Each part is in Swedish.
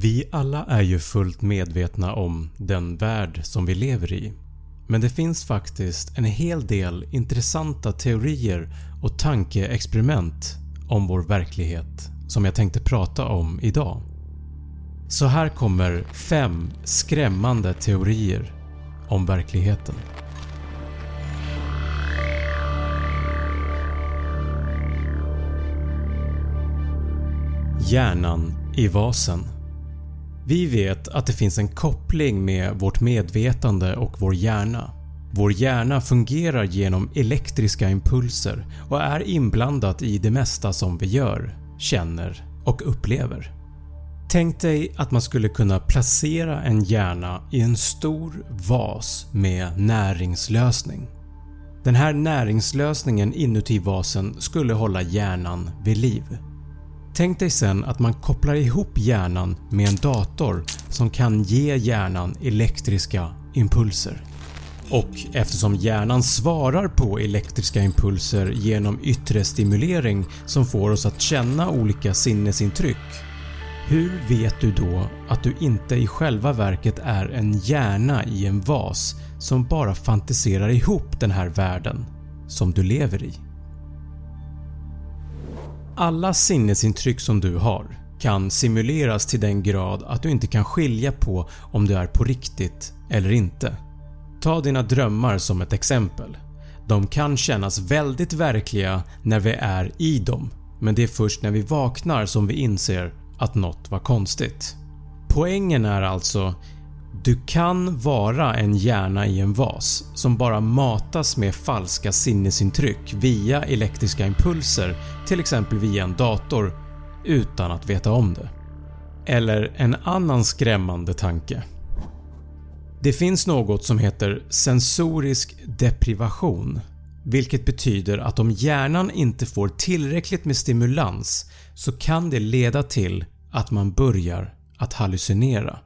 Vi alla är ju fullt medvetna om den värld som vi lever i men det finns faktiskt en hel del intressanta teorier och tankeexperiment om vår verklighet som jag tänkte prata om idag. Så här kommer 5 skrämmande teorier om verkligheten. Hjärnan i vasen vi vet att det finns en koppling med vårt medvetande och vår hjärna. Vår hjärna fungerar genom elektriska impulser och är inblandat i det mesta som vi gör, känner och upplever. Tänk dig att man skulle kunna placera en hjärna i en stor vas med näringslösning. Den här näringslösningen inuti vasen skulle hålla hjärnan vid liv. Tänk dig sen att man kopplar ihop hjärnan med en dator som kan ge hjärnan elektriska impulser. Och eftersom hjärnan svarar på elektriska impulser genom yttre stimulering som får oss att känna olika sinnesintryck hur vet du då att du inte i själva verket är en hjärna i en vas som bara fantiserar ihop den här världen som du lever i? Alla sinnesintryck som du har kan simuleras till den grad att du inte kan skilja på om det är på riktigt eller inte. Ta dina drömmar som ett exempel. De kan kännas väldigt verkliga när vi är i dem men det är först när vi vaknar som vi inser att något var konstigt. Poängen är alltså du kan vara en hjärna i en vas som bara matas med falska sinnesintryck via elektriska impulser till exempel via en dator utan att veta om det. Eller en annan skrämmande tanke. Det finns något som heter sensorisk deprivation vilket betyder att om hjärnan inte får tillräckligt med stimulans så kan det leda till att man börjar att hallucinera.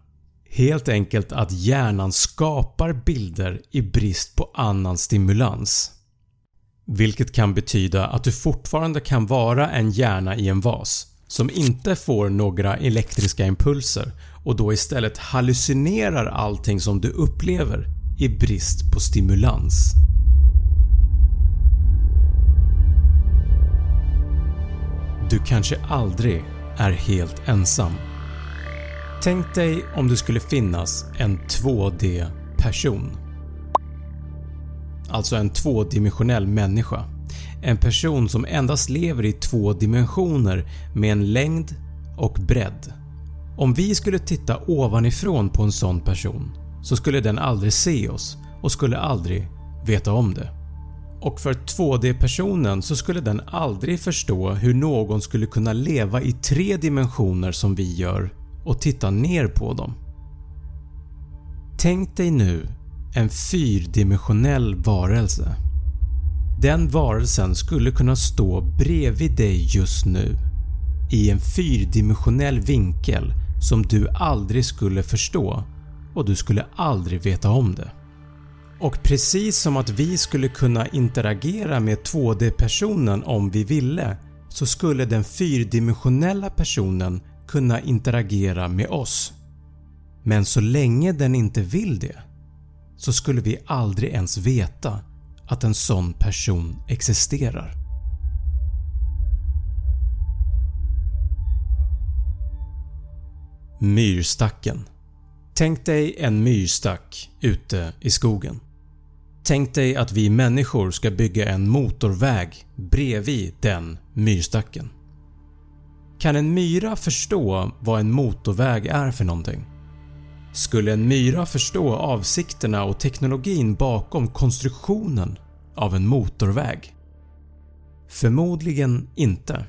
Helt enkelt att hjärnan skapar bilder i brist på annan stimulans. Vilket kan betyda att du fortfarande kan vara en hjärna i en vas som inte får några elektriska impulser och då istället hallucinerar allting som du upplever i brist på stimulans. Du kanske aldrig är helt ensam. Tänk dig om det skulle finnas en 2D-person. Alltså en tvådimensionell människa. En person som endast lever i två dimensioner med en längd och bredd. Om vi skulle titta ovanifrån på en sån person så skulle den aldrig se oss och skulle aldrig veta om det och för 2D-personen så skulle den aldrig förstå hur någon skulle kunna leva i tre dimensioner som vi gör och titta ner på dem. Tänk dig nu en fyrdimensionell varelse. Den varelsen skulle kunna stå bredvid dig just nu i en fyrdimensionell vinkel som du aldrig skulle förstå och du skulle aldrig veta om det. Och precis som att vi skulle kunna interagera med 2D-personen om vi ville så skulle den fyrdimensionella personen kunna interagera med oss. Men så länge den inte vill det så skulle vi aldrig ens veta att en sån person existerar. Myrstacken Tänk dig en myrstack ute i skogen. Tänk dig att vi människor ska bygga en motorväg bredvid den myrstacken. Kan en myra förstå vad en motorväg är för någonting? Skulle en myra förstå avsikterna och teknologin bakom konstruktionen av en motorväg? Förmodligen inte.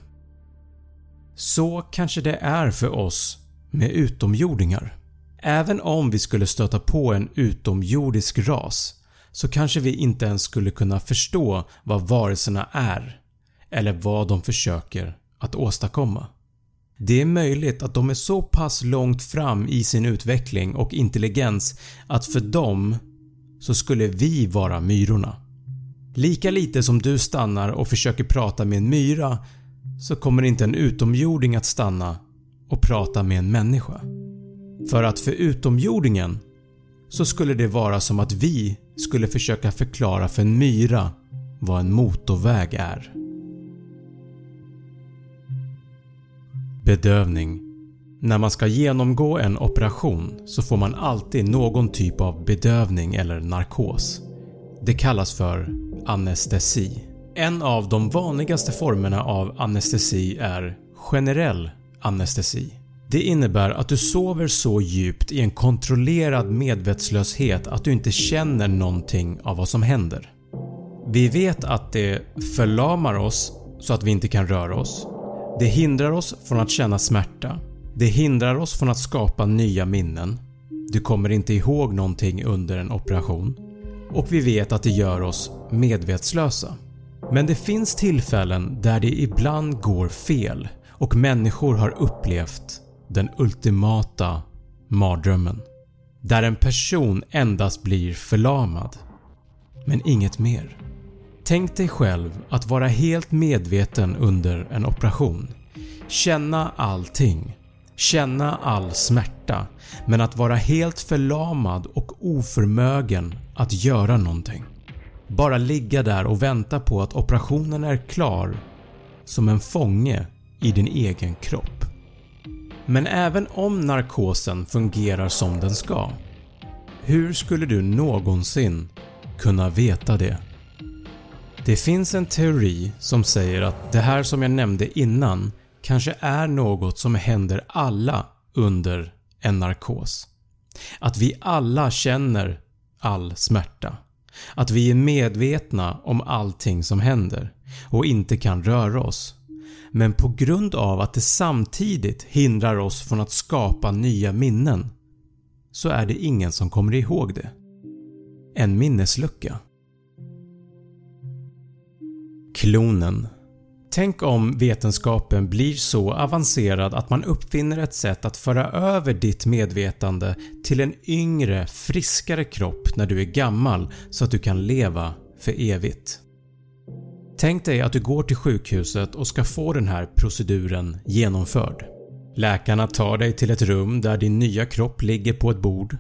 Så kanske det är för oss med utomjordingar. Även om vi skulle stöta på en utomjordisk ras så kanske vi inte ens skulle kunna förstå vad varelserna är eller vad de försöker att åstadkomma. Det är möjligt att de är så pass långt fram i sin utveckling och intelligens att för dem så skulle vi vara myrorna. Lika lite som du stannar och försöker prata med en myra så kommer inte en utomjording att stanna och prata med en människa. För att för utomjordingen så skulle det vara som att vi skulle försöka förklara för en myra vad en motorväg är. Bedövning När man ska genomgå en operation så får man alltid någon typ av bedövning eller narkos. Det kallas för anestesi. En av de vanligaste formerna av anestesi är generell anestesi. Det innebär att du sover så djupt i en kontrollerad medvetslöshet att du inte känner någonting av vad som händer. Vi vet att det förlamar oss så att vi inte kan röra oss. Det hindrar oss från att känna smärta. Det hindrar oss från att skapa nya minnen. Du kommer inte ihåg någonting under en operation. Och vi vet att det gör oss medvetslösa. Men det finns tillfällen där det ibland går fel och människor har upplevt den ultimata mardrömmen. Där en person endast blir förlamad, men inget mer. Tänk dig själv att vara helt medveten under en operation. Känna allting. Känna all smärta men att vara helt förlamad och oförmögen att göra någonting. Bara ligga där och vänta på att operationen är klar som en fånge i din egen kropp. Men även om narkosen fungerar som den ska, hur skulle du någonsin kunna veta det? Det finns en teori som säger att det här som jag nämnde innan kanske är något som händer alla under en narkos. Att vi alla känner all smärta. Att vi är medvetna om allting som händer och inte kan röra oss. Men på grund av att det samtidigt hindrar oss från att skapa nya minnen så är det ingen som kommer ihåg det. En minneslucka. Klonen Tänk om vetenskapen blir så avancerad att man uppfinner ett sätt att föra över ditt medvetande till en yngre, friskare kropp när du är gammal så att du kan leva för evigt. Tänk dig att du går till sjukhuset och ska få den här proceduren genomförd. Läkarna tar dig till ett rum där din nya kropp ligger på ett bord.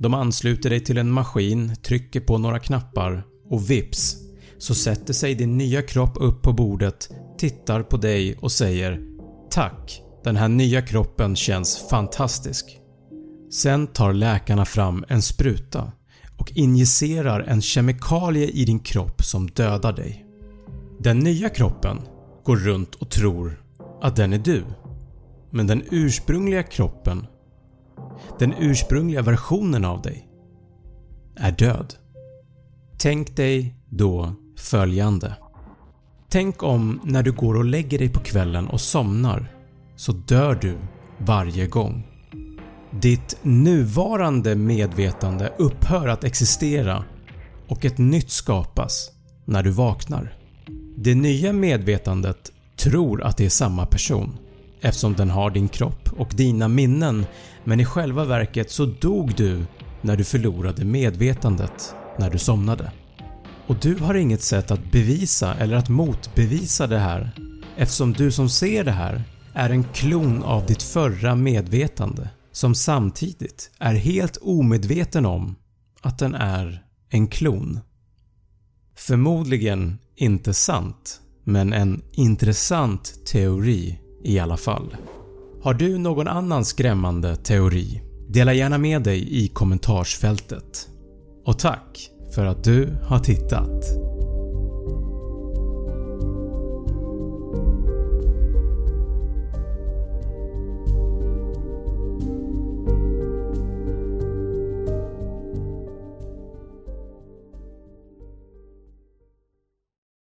De ansluter dig till en maskin, trycker på några knappar och vips så sätter sig din nya kropp upp på bordet, tittar på dig och säger “Tack, den här nya kroppen känns fantastisk”. Sen tar läkarna fram en spruta och injicerar en kemikalie i din kropp som dödar dig. Den nya kroppen går runt och tror att den är du. Men den ursprungliga kroppen, den ursprungliga versionen av dig, är död. Tänk dig då följande. Tänk om när du går och lägger dig på kvällen och somnar så dör du varje gång. Ditt nuvarande medvetande upphör att existera och ett nytt skapas när du vaknar. Det nya medvetandet tror att det är samma person eftersom den har din kropp och dina minnen men i själva verket så dog du när du förlorade medvetandet när du somnade. Och du har inget sätt att bevisa eller att motbevisa det här eftersom du som ser det här är en klon av ditt förra medvetande som samtidigt är helt omedveten om att den är en klon. Förmodligen inte sant, men en intressant teori i alla fall. Har du någon annan skrämmande teori? Dela gärna med dig i kommentarsfältet. Och tack för att du har tittat.